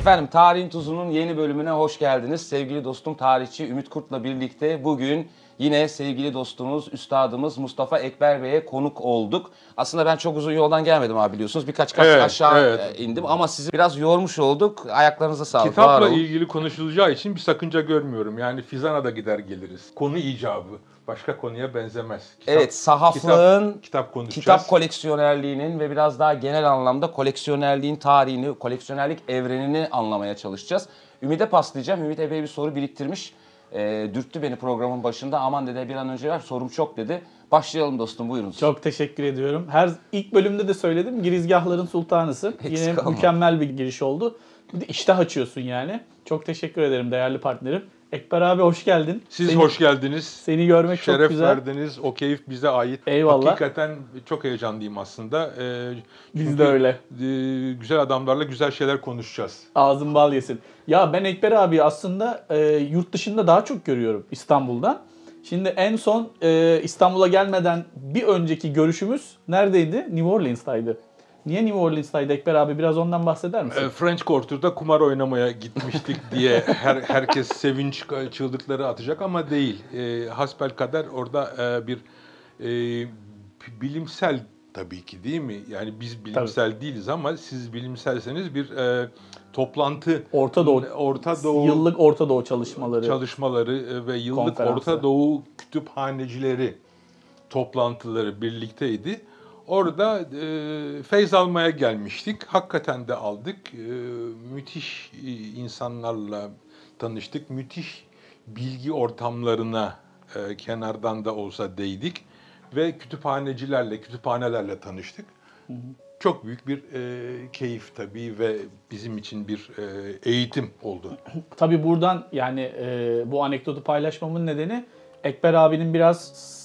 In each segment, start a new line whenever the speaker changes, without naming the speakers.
Efendim Tarihin Tuzu'nun yeni bölümüne hoş geldiniz. Sevgili dostum tarihçi Ümit Kurt'la birlikte bugün yine sevgili dostumuz, üstadımız Mustafa Ekber Bey'e konuk olduk. Aslında ben çok uzun yoldan gelmedim abi biliyorsunuz. Birkaç kat
Evet,
aşağı
evet.
e, indim ama sizi biraz yormuş olduk. Ayaklarınıza sağlık.
Kitapla ilgili konuşulacağı için bir sakınca görmüyorum. Yani Fizan'a da gider geliriz. Konu icabı. Başka konuya benzemez. Kitap-
Evet, sahaflığın,
kitap, kitap konuşacağız.
kitap koleksiyonerliğinin ve biraz daha genel anlamda koleksiyonerliğin tarihini, koleksiyonerlik evrenini anlamaya çalışacağız. Ümit'e paslayacağım. Ümit epey bir soru biriktirmiş. E, dürttü beni programın başında. Aman dedi bir an önce ver sorum çok dedi. Başlayalım dostum buyurunuz.
Çok teşekkür ediyorum. Her ilk bölümde de söyledim. Girizgahların sultanısın.
Eksik
Yine
olma.
mükemmel bir giriş oldu. Bir de iştah açıyorsun yani. Çok teşekkür ederim değerli partnerim. Ekber abi hoş geldin.
Siz
seni,
hoş geldiniz.
Seni görmek çok
Şeref
güzel.
verdiniz. O keyif bize ait.
Eyvallah.
Hakikaten çok heyecanlıyım aslında. Ee,
Biz de öyle.
e, güzel adamlarla güzel şeyler konuşacağız.
Ağzın bal yesin. Ya ben Ekber abi aslında e, yurt dışında daha çok görüyorum İstanbul'dan. Şimdi en son e, İstanbul'a gelmeden bir önceki görüşümüz neredeydi? New Orleans'taydı. Niye New Orleans'taydı Ekber abi? Biraz ondan bahseder misin?
Ee, French Quarter'da kumar oynamaya gitmiştik diye her herkes sevinç çığlıkları atacak ama değil. E, hasbel kader orada e, bir e, bilimsel tabii ki değil mi? Yani biz bilimsel değiliz ama siz bilimselseniz bir e, toplantı
Orta Doğu,
Orta Doğu
yıllık Orta Doğu çalışmaları.
çalışmaları e, ve yıllık. Orta Doğu kütüphanecileri toplantıları birlikteydi. Orada e, feyz almaya gelmiştik. Hakikaten de aldık. E, müthiş e, insanlarla tanıştık. Müthiş bilgi ortamlarına e, kenardan da olsa değdik. Ve kütüphanecilerle, kütüphanelerle tanıştık. Çok büyük bir e, keyif tabii ve bizim için bir e, eğitim oldu.
Tabii buradan yani e, bu anekdotu paylaşmamın nedeni Ekber abinin biraz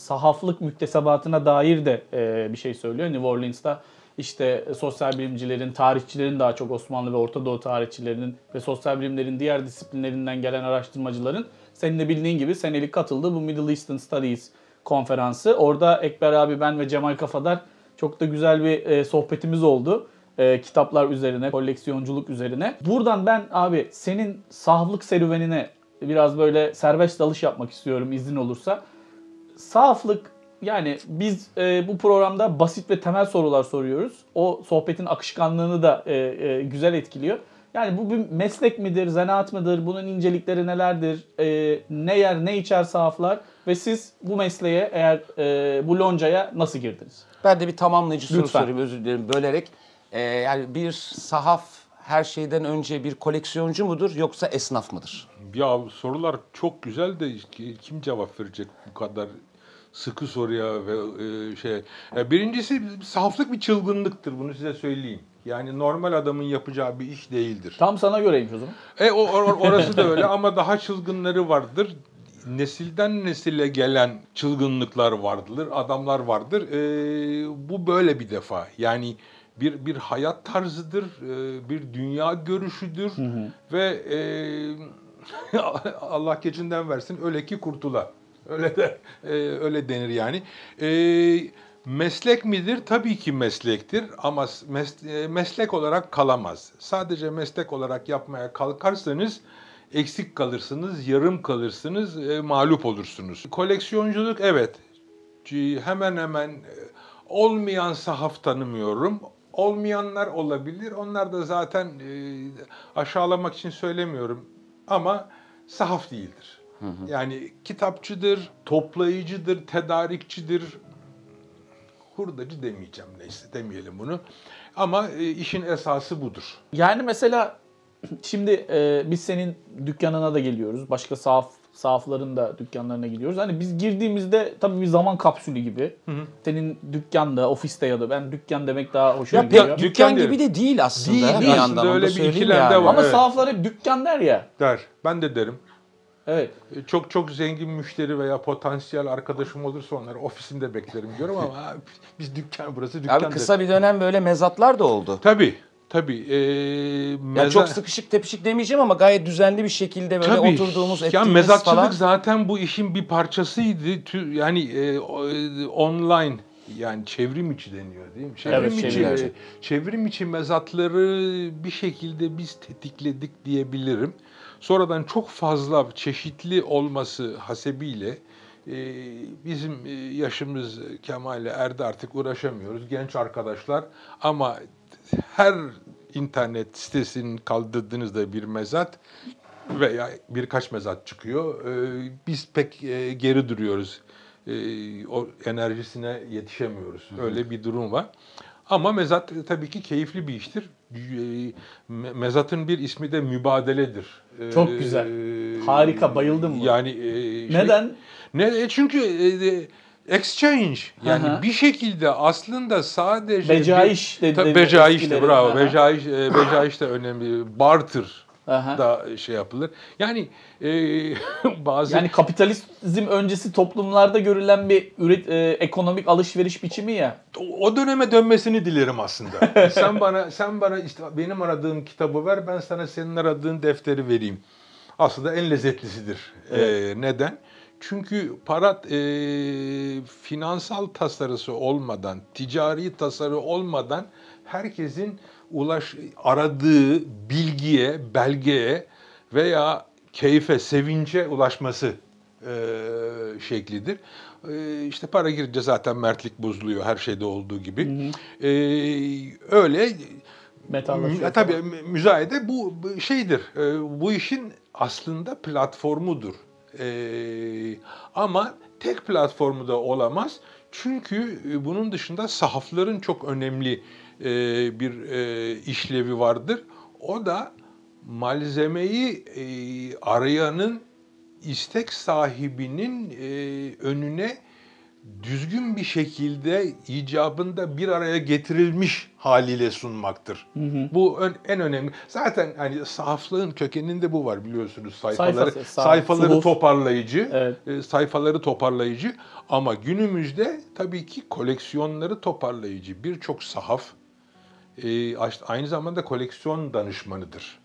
sahaflık müktesebatına dair de e, bir şey söylüyor. New Orleans'ta işte sosyal bilimcilerin, tarihçilerin daha çok Osmanlı ve Orta Doğu tarihçilerinin ve sosyal bilimlerin diğer disiplinlerinden gelen araştırmacıların senin de bildiğin gibi senelik katıldığı bu Middle Eastern Studies konferansı. Orada Ekber abi, ben ve Cemal Kafadar çok da güzel bir e, sohbetimiz oldu. E, kitaplar üzerine, koleksiyonculuk üzerine. Buradan ben abi senin sahaflık serüvenine biraz böyle serbest dalış yapmak istiyorum izin olursa. Sahaflık yani biz e, bu programda basit ve temel sorular soruyoruz. O sohbetin akışkanlığını da e, e, güzel etkiliyor. Yani bu bir meslek midir, zanaat mıdır, bunun incelikleri nelerdir, e, ne yer, ne içer sahaflar ve siz bu mesleğe eğer e, bu loncaya nasıl girdiniz?
Ben de bir tamamlayıcı soru
Lütfen.
sorayım özür dilerim bölerek. Ee, yani bir sahaf her şeyden önce bir koleksiyoncu mudur yoksa esnaf mıdır?
Ya sorular çok güzel de ki- kim cevap verecek bu kadar sıkı soruya ve e, şey. Birincisi saflık bir çılgınlıktır bunu size söyleyeyim. Yani normal adamın yapacağı bir iş değildir.
Tam sana göreymiş o zaman.
E o or- orası da öyle ama daha çılgınları vardır. Nesilden nesile gelen çılgınlıklar vardır, adamlar vardır. E, bu böyle bir defa. Yani bir bir hayat tarzıdır, e, bir dünya görüşüdür ve e, Allah gecinden versin öyle ki kurtula. Öyle de e, öyle denir yani. E, meslek midir? Tabii ki meslektir ama mes- e, meslek olarak kalamaz. Sadece meslek olarak yapmaya kalkarsanız eksik kalırsınız, yarım kalırsınız, e, mağlup olursunuz. Koleksiyonculuk evet. Hemen hemen e, olmayan sahaf tanımıyorum. Olmayanlar olabilir. Onlar da zaten e, aşağılamak için söylemiyorum. Ama sahaf değildir. Yani kitapçıdır, toplayıcıdır, tedarikçidir. Hurdacı demeyeceğim neyse demeyelim bunu. Ama e, işin esası budur.
Yani mesela şimdi e, biz senin dükkanına da geliyoruz. Başka sahaf sahafların da dükkanlarına gidiyoruz. Hani biz girdiğimizde tabii bir zaman kapsülü gibi. Senin dükkanda, ofiste ya da ben dükkan demek daha hoşuma
Ya
gidiyor.
Dükkan
dükkan gibi de değil aslında.
Değil,
bir
değil.
yandan
Aslında öyle bir
söyleyeyim
ikilem de
yani.
var.
Ama
Evet.
sahaflar hep dükkan der ya.
Der. Ben de derim.
Evet.
E, Çok çok zengin müşteri veya potansiyel arkadaşım olursa onları ofisimde beklerim diyorum ama biz dükkan burası dükkan.
Abi kısa bir dönem böyle mezatlar da oldu.
Tabii. Tabii. E,
Ya
meza-
çok sıkışık tepişik demeyeceğim ama gayet düzenli bir şekilde böyle
Tabii.
oturduğumuz ettiğimiz
mezatçılık
falan.
zaten bu işin bir parçasıydı. Yani e, online yani çevrim içi deniyor değil mi? Çevrim
Evet,
içi
çevrim
içi.
çevrim içi mezatları bir şekilde biz tetikledik diyebilirim. Sonradan çok fazla çeşitli olması hasebiyle e, bizim yaşımız Kemal'le erdi artık uğraşamıyoruz. Genç arkadaşlar ama her internet sitesinin kaldırdığınızda bir mezat veya birkaç mezat çıkıyor. E, biz pek e, geri duruyoruz. E, o enerjisine yetişemiyoruz. Öyle bir durum var. Ama mezat tabii ki keyifli bir iştir. E, me- Mezatın bir ismi de mübadeledir.
Çok güzel. Harika, bayıldım.
Yani e, şey-
Neden?
ne e, çünkü e, exchange yani
Aha.
bir şekilde aslında sadece
Becaiş
bir, Tabii
dedi
becaiş de bravo.
Aha.
Becaiş e, becaiş de önemli. Barter
Aha.
da şey yapılır. Yani e, bazı
Yani kapitalizm öncesi toplumlarda görülen bir üret, e, ekonomik alışveriş biçimi ya.
o- o döneme dönmesini dilerim aslında. sen bana sen bana işte benim aradığım kitabı ver, ben sana senin aradığın defteri vereyim. Aslında en lezzetlisidir. E, neden? Çünkü para e, finansal tasarısı olmadan, ticari tasarı olmadan herkesin ulaş aradığı bilgiye, belgeye veya keyfe, sevince ulaşması e, şeklidir. E, işte para girince zaten mertlik bozuluyor her şeyde olduğu gibi. E, öyle
Metallaşıyor
Mü- tabii mü- müzayede bu şeydir. e, bu işin aslında platformudur. E, ama tek platformu da olamaz. Çünkü e, bunun dışında sahafların çok önemli e, bir e, işlevi vardır. O da malzemeyi e, arayanın istek sahibinin e, önüne düzgün bir şekilde icabında bir araya getirilmiş haliyle sunmaktır. Bu ön- en önemli. Zaten hani sahaflığın kökeninde bu var biliyorsunuz sayfaları
Sayfası, sahaf,
sayfaları
suhuf.
toparlayıcı,
Evet.
e, sayfaları toparlayıcı ama günümüzde tabii ki koleksiyonları toparlayıcı birçok sahaf e, aynı zamanda koleksiyon danışmanıdır.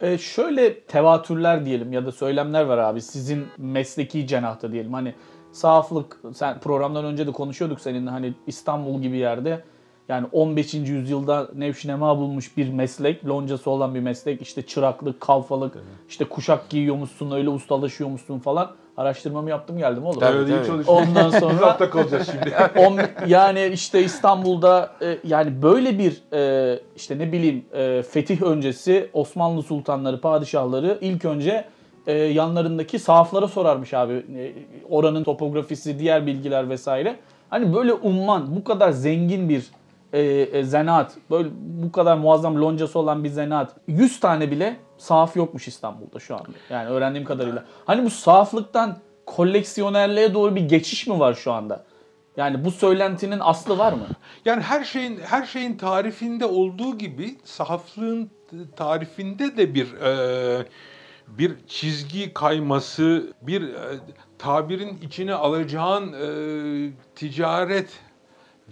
E, şöyle tevatürler diyelim ya da söylemler var abi sizin mesleki cenahta diyelim. Hani sahaflık sen programdan önce de konuşuyorduk seninle hani İstanbul gibi yerde yani 15. yüzyılda nevşinema bulmuş bir meslek, loncası olan bir meslek. işte çıraklık, kalfalık, işte kuşak giyiyormuşsun, öyle ustalaşıyormuşsun falan. Araştırmamı yaptım geldim oğlum.
Tabii, tabii.
Ondan sonra-
Biz altta kalacağız şimdi.
On, yani işte İstanbul'da e, yani böyle bir e, işte ne bileyim e, fetih öncesi Osmanlı sultanları, padişahları ilk önce e, yanlarındaki sahaflara sorarmış abi. E, oranın topografisi, diğer bilgiler vesaire. Hani böyle umman, bu kadar zengin bir e, e, zanaat, böyle bu kadar muazzam loncası olan bir zanaat. 100 tane bile sahaf yokmuş İstanbul'da şu anda. Yani öğrendiğim kadarıyla. Hani bu sahaflıktan koleksiyonerliğe doğru bir geçiş mi var şu anda? Yani bu söylentinin aslı var mı?
Yani her şeyin her şeyin tarifinde olduğu gibi sahaflığın tarifinde de bir e, bir çizgi kayması, bir e, tabirin içine alacağın e, ticaret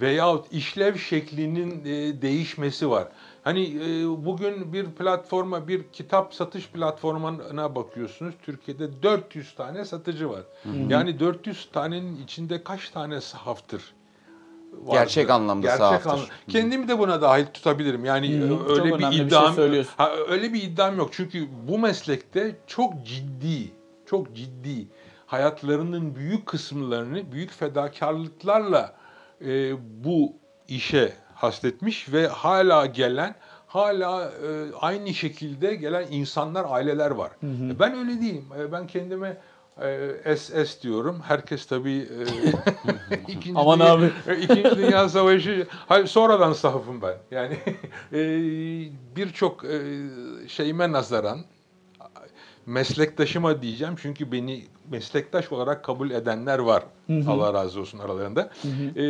veyahut işlev şeklinin e, değişmesi var. Hani e, bugün bir platforma, bir kitap satış platformuna bakıyorsunuz. Türkiye'de 400 tane satıcı var. Yani 400 tanenin içinde kaç tane sahaftır? Vardır?
Gerçek anlamda sahaftır.
anlam- Kendimi de buna dahil tutabilirim. Yani
Hı hı. Çok
öyle
bir
bir
şey
iddiam ha, öyle bir iddiam yok. Çünkü bu meslekte çok ciddi, çok ciddi hayatlarının büyük kısımlarını büyük fedakarlıklarla e, bu işe hasletmiş ve hala gelen hala e, aynı şekilde gelen insanlar, aileler var. E, Ben öyle değilim. E, ben kendime SS diyorum. Herkes tabii e, ikinci
Aman
Dünya-
abi.
e, İkinci Dünya Savaşı hayır sonradan sahafım ben. Yani e, birçok e, şeyime nazaran meslektaşıma diyeceğim çünkü beni meslektaş olarak kabul edenler var. Allah razı olsun aralarında. E,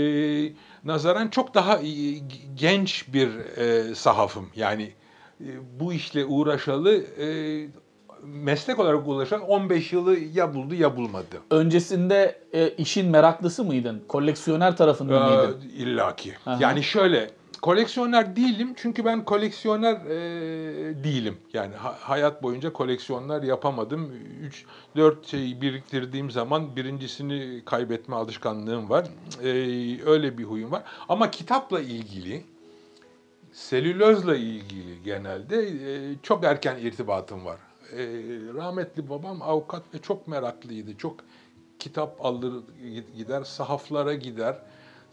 nazaran çok daha iyi, genç bir e, sahafım. Yani e, bu işle uğraşalı e, meslek olarak uğraşan 15 yılı ya buldu ya bulmadı.
Öncesinde e, işin meraklısı mıydın? Koleksiyoner tarafında
Ee,
mıydın?
İlla ki.
Aha.
Yani şöyle koleksiyoner değilim çünkü ben koleksiyoner e, değilim. Yani ha- hayat boyunca koleksiyonlar yapamadım. 3 4 şeyi biriktirdiğim zaman birincisini kaybetme alışkanlığım var. E, öyle bir huyum var. Ama kitapla ilgili selülozla ilgili genelde e, çok erken irtibatım var. E, rahmetli babam avukat ve çok meraklıydı. Çok kitap alır gider, sahaflara gider,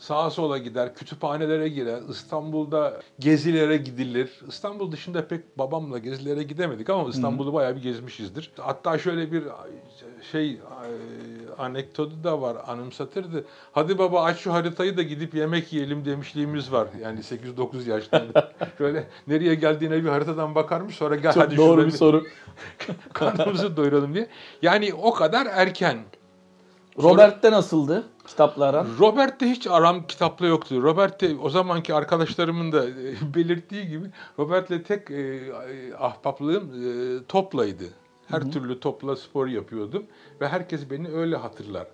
sağa sola gider, kütüphanelere girer. İstanbul'da gezilere gidilir. İstanbul dışında pek babamla gezilere gidemedik ama İstanbul'u bayağı bir gezmişizdir. Hatta şöyle bir şey e, anekdotu da var anımsatırdı. Hadi baba aç şu haritayı da gidip yemek yiyelim demişliğimiz var. Yani 8-9 yaşlarında. Şöyle nereye geldiğine bir haritadan bakarmış sonra gel
Çok
hadi
doğru bir soru.
karnımızı doyuralım diye. Yani o kadar erken.
Robert'te nasıldı kitapla aran?
Robert'te hiç aram kitapla yoktu. Robert'te o zamanki arkadaşlarımın da e, belirttiği gibi Robert'le tek e, ahbaplığım e, toplaydı. Her türlü topla spor yapıyordum ve herkes beni öyle hatırlar.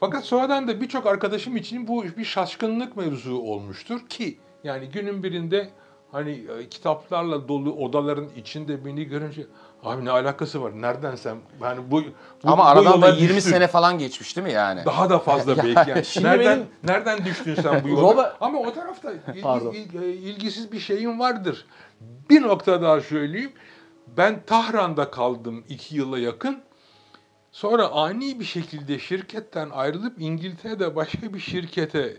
Fakat sonradan da birçok arkadaşım için bu bir şaşkınlık mevzu olmuştur ki yani günün birinde hani e, kitaplarla dolu odaların içinde beni görünce abi ne alakası var? Nereden sen? Yani bu, bu
Ama
bu
aradan da
yola
20
düştün.
sene falan geçmiş değil mi yani?
Daha da fazla belki. Yani
Şimdi
nereden
benim-
nereden düştün sen bu yola?
Robert-
Ama o tarafta il- e, ilgisiz bir şeyin vardır. Bir nokta daha söyleyeyim. Ben Tahran'da kaldım iki yıla yakın. Sonra ani bir şekilde şirketten ayrılıp İngiltere'de başka bir şirkete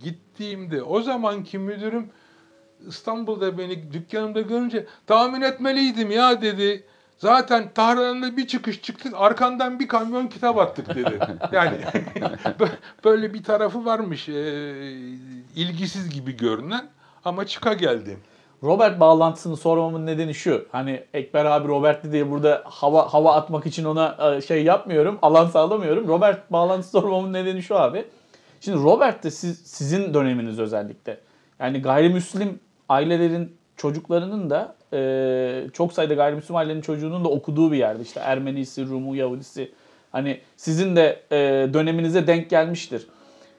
gittiğimde o zamanki müdürüm İstanbul'da beni dükkanımda görünce tahmin etmeliydim ya dedi. Zaten Tahran'da bir çıkış çıktık arkandan bir kamyon kitap attık dedi. Yani bö- böyle bir tarafı varmış e, ilgisiz gibi görünen ama çıka geldi.
Robert bağlantısını sormamın nedeni şu. Hani Ekber abi Robert'li diye burada hava hava atmak için ona şey yapmıyorum. Alan sağlamıyorum. Robert bağlantısı sormamın nedeni şu abi. Şimdi Robert de siz, sizin döneminiz özellikle. Yani gayrimüslim ailelerin çocuklarının da e, çok sayıda gayrimüslim ailenin çocuğunun da okuduğu bir yerde. İşte Ermenisi, Rumu, Yahudisi. Hani sizin de e, döneminize denk gelmiştir.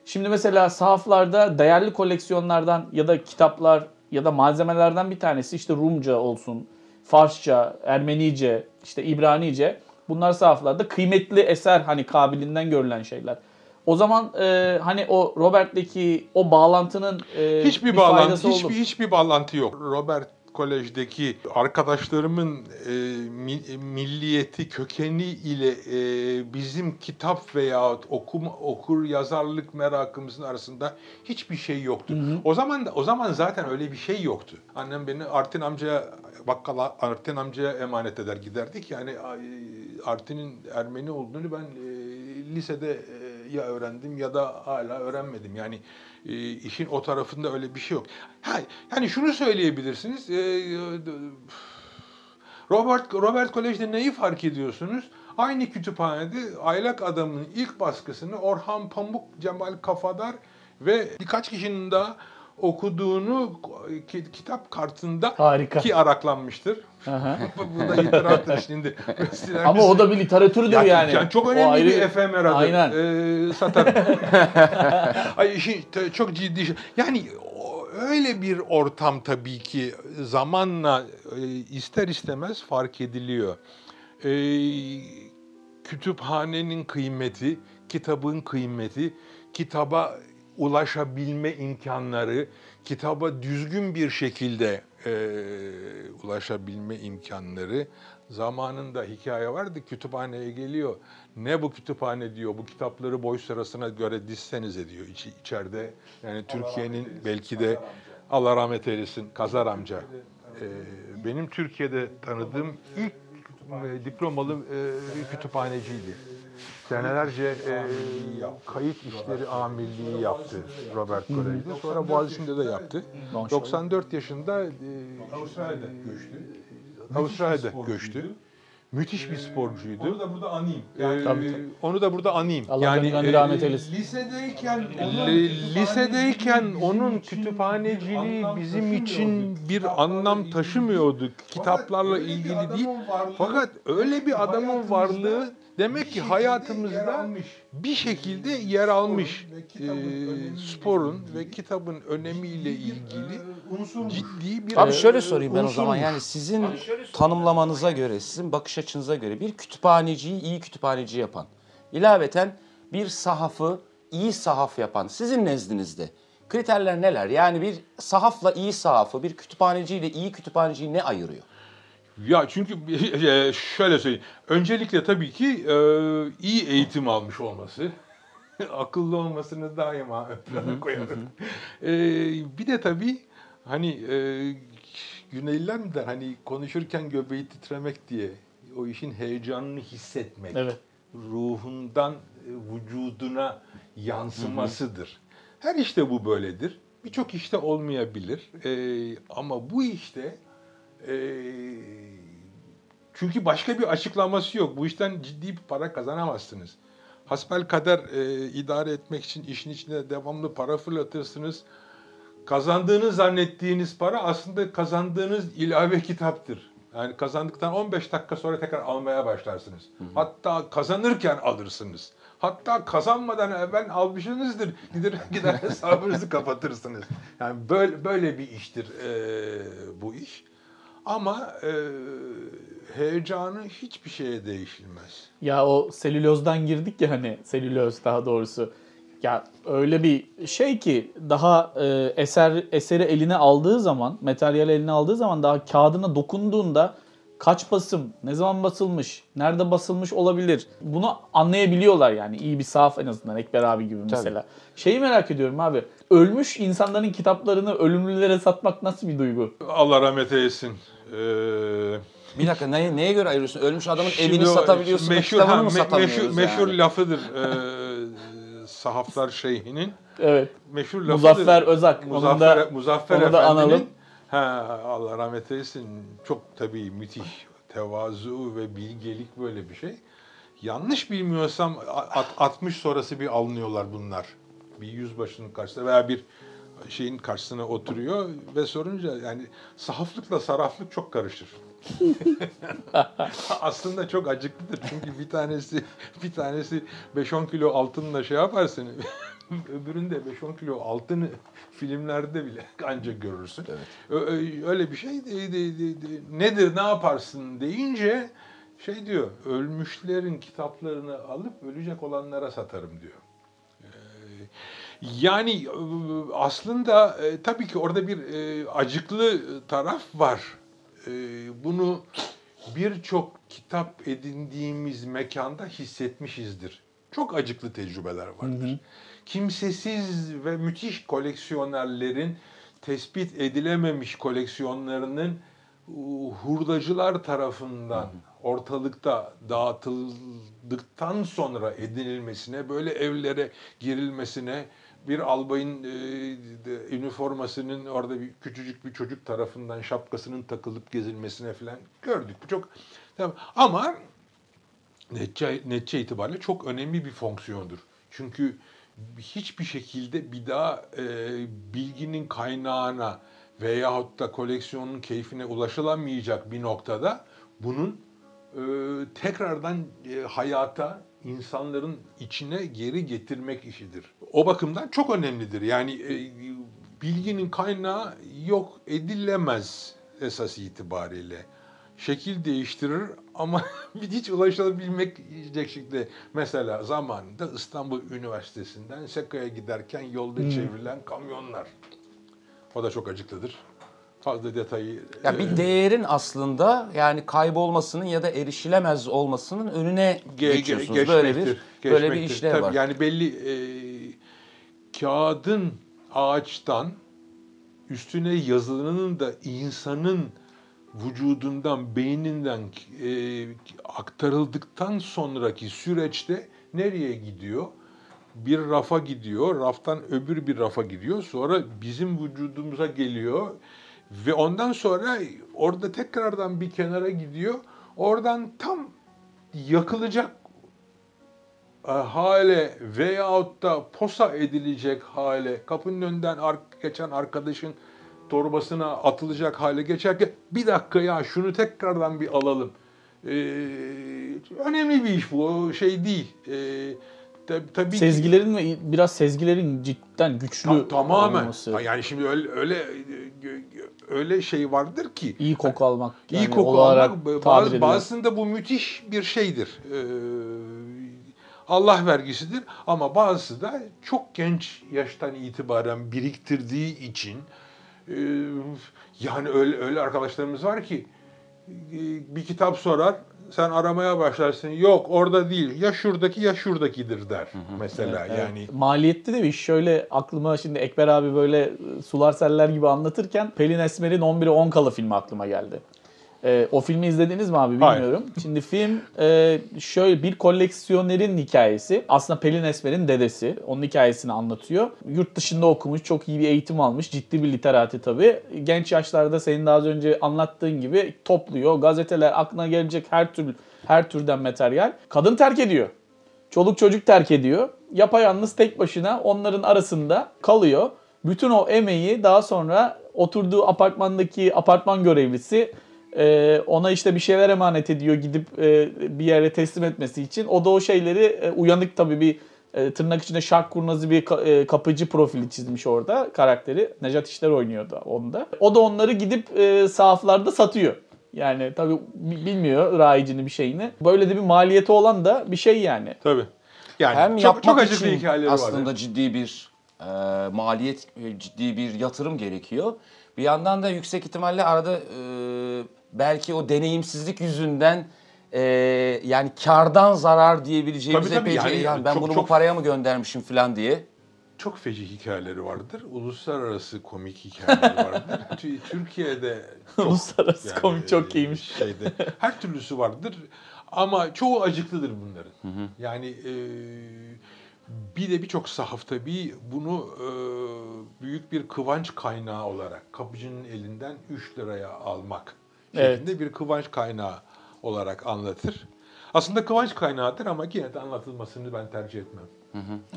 Şimdi mesela sahaflarda değerli koleksiyonlardan ya da kitaplar ya da malzemelerden bir tanesi işte Rumca olsun, Farsça, Ermenice, işte İbranice. Bunlar sahaflarda kıymetli eser hani kabilinden görülen şeyler. O zaman e, hani o Robert'teki o bağlantının e,
Hiçbir
bir
bağlantı,
faydası oldu
hiçbir hiçbir bağlantı yok. Robert Kolej'deki arkadaşlarımın e, mi- milliyeti kökeni ile e, bizim kitap veya okuma okur yazarlık merakımızın arasında hiçbir şey yoktu. O zaman da o zaman zaten öyle bir şey yoktu. Annem beni Artin amcaya bakkala Artin amcaya emanet eder giderdik. Yani Artin'in Ermeni olduğunu ben e, lisede e, ya öğrendim ya da hala öğrenmedim. Yani e, işin o tarafında öyle bir şey yok. Ha, yani şunu söyleyebilirsiniz. e, Robert Robert Kolej'de neyi fark ediyorsunuz? Aynı kütüphanede Aylak Adam'ın ilk baskısını Orhan Pamuk, Cemal Kafadar ve birkaç kişinin daha okuduğunu ki- kitap kartında
Harika.
ki araklanmıştır. Bu da itiraftır şimdi.
Ama o da bir literatürdür
Ya,
yani.
yani çok
O
önemli
ayrı-
bir efemeradır.
Aynen.
Ee, satarım. Ay te- çok ciddi. şey. Yani o- öyle bir ortam tabii ki zamanla e, ister istemez fark ediliyor. Ee, kütüphanenin kıymeti, kitabın kıymeti, kitaba ulaşabilme imkanları, kitaba düzgün bir şekilde e, ulaşabilme imkanları. Zamanında hikaye vardı, kütüphaneye geliyor. Ne bu kütüphane diyor, bu kitapları boy sırasına göre dizsenize diyor İç, içeride. Yani Türkiye'nin belki de Allah rahmet eylesin Kazar amca. E, benim Türkiye'de tanıdığım ilk e, diplomalı e, kütüphaneciydi. Senelerce e, kayıt işleri amirliği yaptı Robert Kolej'de. Sonra Boğaziçi'nde de yaptı.
Maşallah.
94 yaşında e, Avustralya'da göçtü. Avustralya'da göçtü. Müthiş bir sporcuydu.
Onu da burada anayım.
Ee,
Tabii, tabii.
onu da burada anayım.
Allah gani gani
e,
rahmet eylesin.
Lisedeyken onun
lisedeyken
bizim
onun
için
kütüphaneciliği bizim için bir anlam taşımıyordu. Kitaplarla ilgili değil. Fakat öyle bir adamın varlığı demek
bir
ki hayatımızda bir şekilde yer almış.
önemiyle
sporun ve kitabın önemiyle ilgili
e,
ciddi bir
Abi
e,
şöyle sorayım ben o zaman yani sizin tanımlamanıza göre, sizin bakış açınıza göre bir kütüphaneciyi iyi kütüphaneci yapan, ilaveten bir sahafı iyi sahaf yapan sizin nezdinizde kriterler neler? Yani bir sahafla iyi sahafı, bir kütüphaneciyle iyi kütüphaneciyi ne ayırıyor?
Ya çünkü e, şöyle söyleyeyim. Öncelikle tabii ki e, iyi eğitim almış olması. Akıllı olmasını daima ön plana koyarım. E, bir de tabii hani e, Güneyliler mi der hani konuşurken göbeği titremek diye o işin heyecanını hissetmek.
Evet.
Ruhundan e, vücuduna yansımasıdır. Her işte bu böyledir. Birçok işte olmayabilir. E, ama bu işte çünkü başka bir açıklaması yok. Bu işten ciddi bir para kazanamazsınız. Hasbel kader e, idare etmek için işin içine devamlı para fırlatırsınız. Kazandığınız zannettiğiniz para aslında kazandığınız ilave kitaptır. Yani kazandıktan 15 dakika sonra tekrar almaya başlarsınız. Hatta kazanırken alırsınız. Hatta kazanmadan evvel almışsınızdır. Gider, gider hesabınızı kapatırsınız. Yani böyle böyle bir iştir e, bu iş. Ama e, heyecanı hiçbir şeye değişilmez.
Ya o selülozdan girdik ya hani selüloz daha doğrusu. Ya öyle bir şey ki daha e, eser eseri eline aldığı zaman, materyal eline aldığı zaman daha kağıdına dokunduğunda kaç basım, ne zaman basılmış, nerede basılmış olabilir. Bunu anlayabiliyorlar yani iyi bir sahaf en azından Ekber abi gibi mesela. Şeyi merak ediyorum abi. Ölmüş insanların kitaplarını ölümlülere satmak nasıl bir duygu?
Allah rahmet eylesin. Ee,
Bir dakika neye, neye göre ayırıyorsun? Ölmüş adamın
Şimdi
evini
o
satabiliyorsun
meşhur,
kitabını
ha,
mı satamıyoruz
meşhur, meşhur
yani?
lafıdır ee, sahaflar şeyhinin.
Evet.
Meşhur lafıdır.
Muzaffer Özak. Onu
Muzaffer,
da-
Muzaffer
onu da
Efendi'nin-
analım.
Ha, Allah rahmet eylesin. Çok tabii müthiş tevazu ve bilgelik böyle bir şey. Yanlış bilmiyorsam at- 60 sonrası bir alınıyorlar bunlar. Bir yüzbaşının karşısına veya bir şeyin karşısına oturuyor ve sorunca yani sahaflıkla saraflık çok karışır. Aslında çok acıklıdır çünkü bir tanesi bir tanesi 5-10 kilo altınla şey yapar seni. Öbüründe 5-10 kilo altını filmlerde bile ancak görürsün. Ö- Öyle bir şey de, de- de- de- nedir ne yaparsın deyince şey diyor ölmüşlerin kitaplarını alıp ölecek olanlara satarım diyor. Yani e, aslında e, tabii ki orada bir e, acıklı taraf var. E, Bunu birçok kitap edindiğimiz mekanda hissetmişizdir. Çok acıklı tecrübeler vardır. Kimsesiz ve müthiş koleksiyonerlerin tespit edilememiş koleksiyonlarının hurdacılar tarafından ortalıkta dağıtıldıktan sonra edinilmesine, böyle evlere girilmesine, bir albayın e, üniformasının orada bir küçücük bir çocuk tarafından şapkasının takılıp gezilmesine falan gördük. Bu çok ama netçe, netçe itibariyle çok önemli bir fonksiyondur. Çünkü hiçbir şekilde bir daha e, bilginin kaynağına veyahut da koleksiyonun keyfine ulaşılamayacak bir noktada bunun e, tekrardan e, hayata insanların içine geri getirmek işidir. O bakımdan çok önemlidir. Yani e, bilginin kaynağı yok edilemez esas itibariyle şekil değiştirir ama hiç ulaşılabilmeyecek şekilde mesela zamanında İstanbul Üniversitesi'nden Seka'ya giderken yolda çevrilen kamyonlar. O da çok acıklıdır. Fazla detayı...
Ya bir değerin aslında yani kaybolmasının ya da erişilemez olmasının önüne
Ge- ge-
geçiyorsunuz. böyle bir
geçmektir,
böyle bir işlev
Tabii
var.
Yani belli e, kağıdın ağaçtan üstüne yazılanın da insanın vücudundan, beyninden e, aktarıldıktan sonraki süreçte nereye gidiyor? Bir rafa gidiyor, raftan öbür bir rafa gidiyor. Sonra bizim vücudumuza geliyor ve ondan sonra orada tekrardan bir kenara gidiyor. Oradan tam yakılacak e, hale veyahut da posa edilecek hale kapının önünden geçen arkadaşın torbasına atılacak hale geçerken bir dakika ya şunu tekrardan bir alalım. Ee, önemli bir iş bu şey değil. Ee, tab- tabii ki-
Sezgilerin ve biraz sezgilerin cidden güçlü
Ta- tamamen.
olması.
Yani şimdi öyle öyle öyle şey vardır ki
İyi koku almak.
iyi
yani
koku
olarak
almak bazısında bu müthiş bir şeydir. Ee, Allah vergisidir ama bazısı da çok genç yaştan itibaren biriktirdiği için e, yani öyle öyle arkadaşlarımız var ki e, bir kitap sorar sen aramaya başlarsın yok orada değil ya şuradaki ya şuradakidir der mesela
Evet.
yani
Maliyetli de bir iş. Şöyle aklıma şimdi Ekber abi böyle sular seller gibi anlatırken Pelin Esmer'in 11'e 10 kalı filmi aklıma geldi. Ee, o filmi izlediniz mi abi
Hayır.
bilmiyorum. Şimdi film e, şöyle bir koleksiyonerin hikayesi. Aslında Pelin Esmer'in dedesi. Onun hikayesini anlatıyor. Yurt dışında okumuş, çok iyi bir eğitim almış. Ciddi bir literati tabii. Genç yaşlarda senin daha az önce anlattığın gibi topluyor. Gazeteler aklına gelecek her tür her türden materyal. Kadın terk ediyor. Çoluk çocuk terk ediyor. Yapayalnız tek başına onların arasında kalıyor. Bütün o emeği daha sonra oturduğu apartmandaki apartman görevlisi e, ona işte bir şeyler emanet ediyor gidip e, bir yere teslim etmesi için. O da o şeyleri e, uyanık tabii bir e, tırnak içinde şark kurnazı bir ka- e, kapıcı profili çizmiş orada karakteri. Nejat İşler oynuyordu onda. O da onları gidip e, sahaflarda satıyor. Yani tabii bi- bilmiyor rayicini bir şeyini. Böyle de bir maliyeti olan da bir şey yani.
tabii. Yani
Hem
çok,
yapmak
çok acıklı
için
hikayeleri
aslında
var.
ciddi bir e, maliyet, e, ciddi bir yatırım gerekiyor. Bir yandan da yüksek ihtimalle arada e, belki o deneyimsizlik yüzünden e, yani kardan zarar diyebileceğimiz
Tabii, tabii.
epeyce
Yani
yani, ben
çok-
bunu bu
çok-
paraya mı göndermişim falan diye.
Çok feci hikayeleri vardır. Uluslararası komik hikayeleri vardır. Tü- Türkiye'de çok,
Uluslararası komik çok iyiymiş.
Şeyde, her türlüsü vardır. Ama çoğu acıklıdır bunların. Yani e, bir de birçok sahaf tabii bunu e, büyük bir kıvanç kaynağı olarak kapıcının elinden 3 liraya almak
Evet.
şeklinde bir kıvanç kaynağı olarak anlatır. Aslında kıvanç kaynağıdır ama yine de anlatılmasını ben tercih etmem.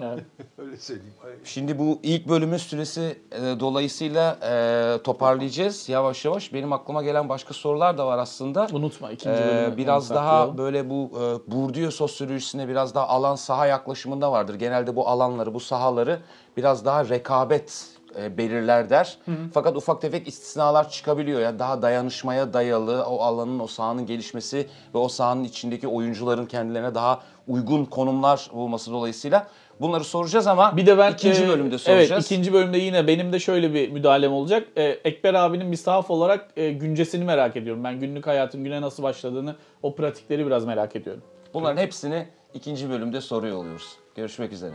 Evet.
Öyle söyleyeyim.
Şimdi bu ilk bölümün süresi e, dolayısıyla e, toparlayacağız yavaş yavaş. Benim aklıma gelen başka sorular da var aslında.
Unutma ikinci
Ee,
bölümü.
biraz
onu
daha
saklayalım.
böyle bu e, Bourdieu sosyolojisine biraz daha alan saha yaklaşımında vardır. Genelde bu alanları, bu sahaları biraz daha rekabet e, belirler der. Fakat ufak tefek istisnalar çıkabiliyor. Yani daha dayanışmaya dayalı o alanın, o sahanın gelişmesi ve o sahanın içindeki oyuncuların kendilerine daha uygun konumlar bulması dolayısıyla bunları soracağız ama
Bir de ben
ikinci
e,
bölümde soracağız.
Evet ikinci bölümde yine benim de şöyle bir müdahalem olacak. E, Ekber abinin bir sahaf olarak e, güncesini merak ediyorum. Ben günlük hayatın güne nasıl başladığını, o pratikleri biraz merak ediyorum.
Bunların hepsini ikinci bölümde soruyor oluyoruz. Görüşmek üzere.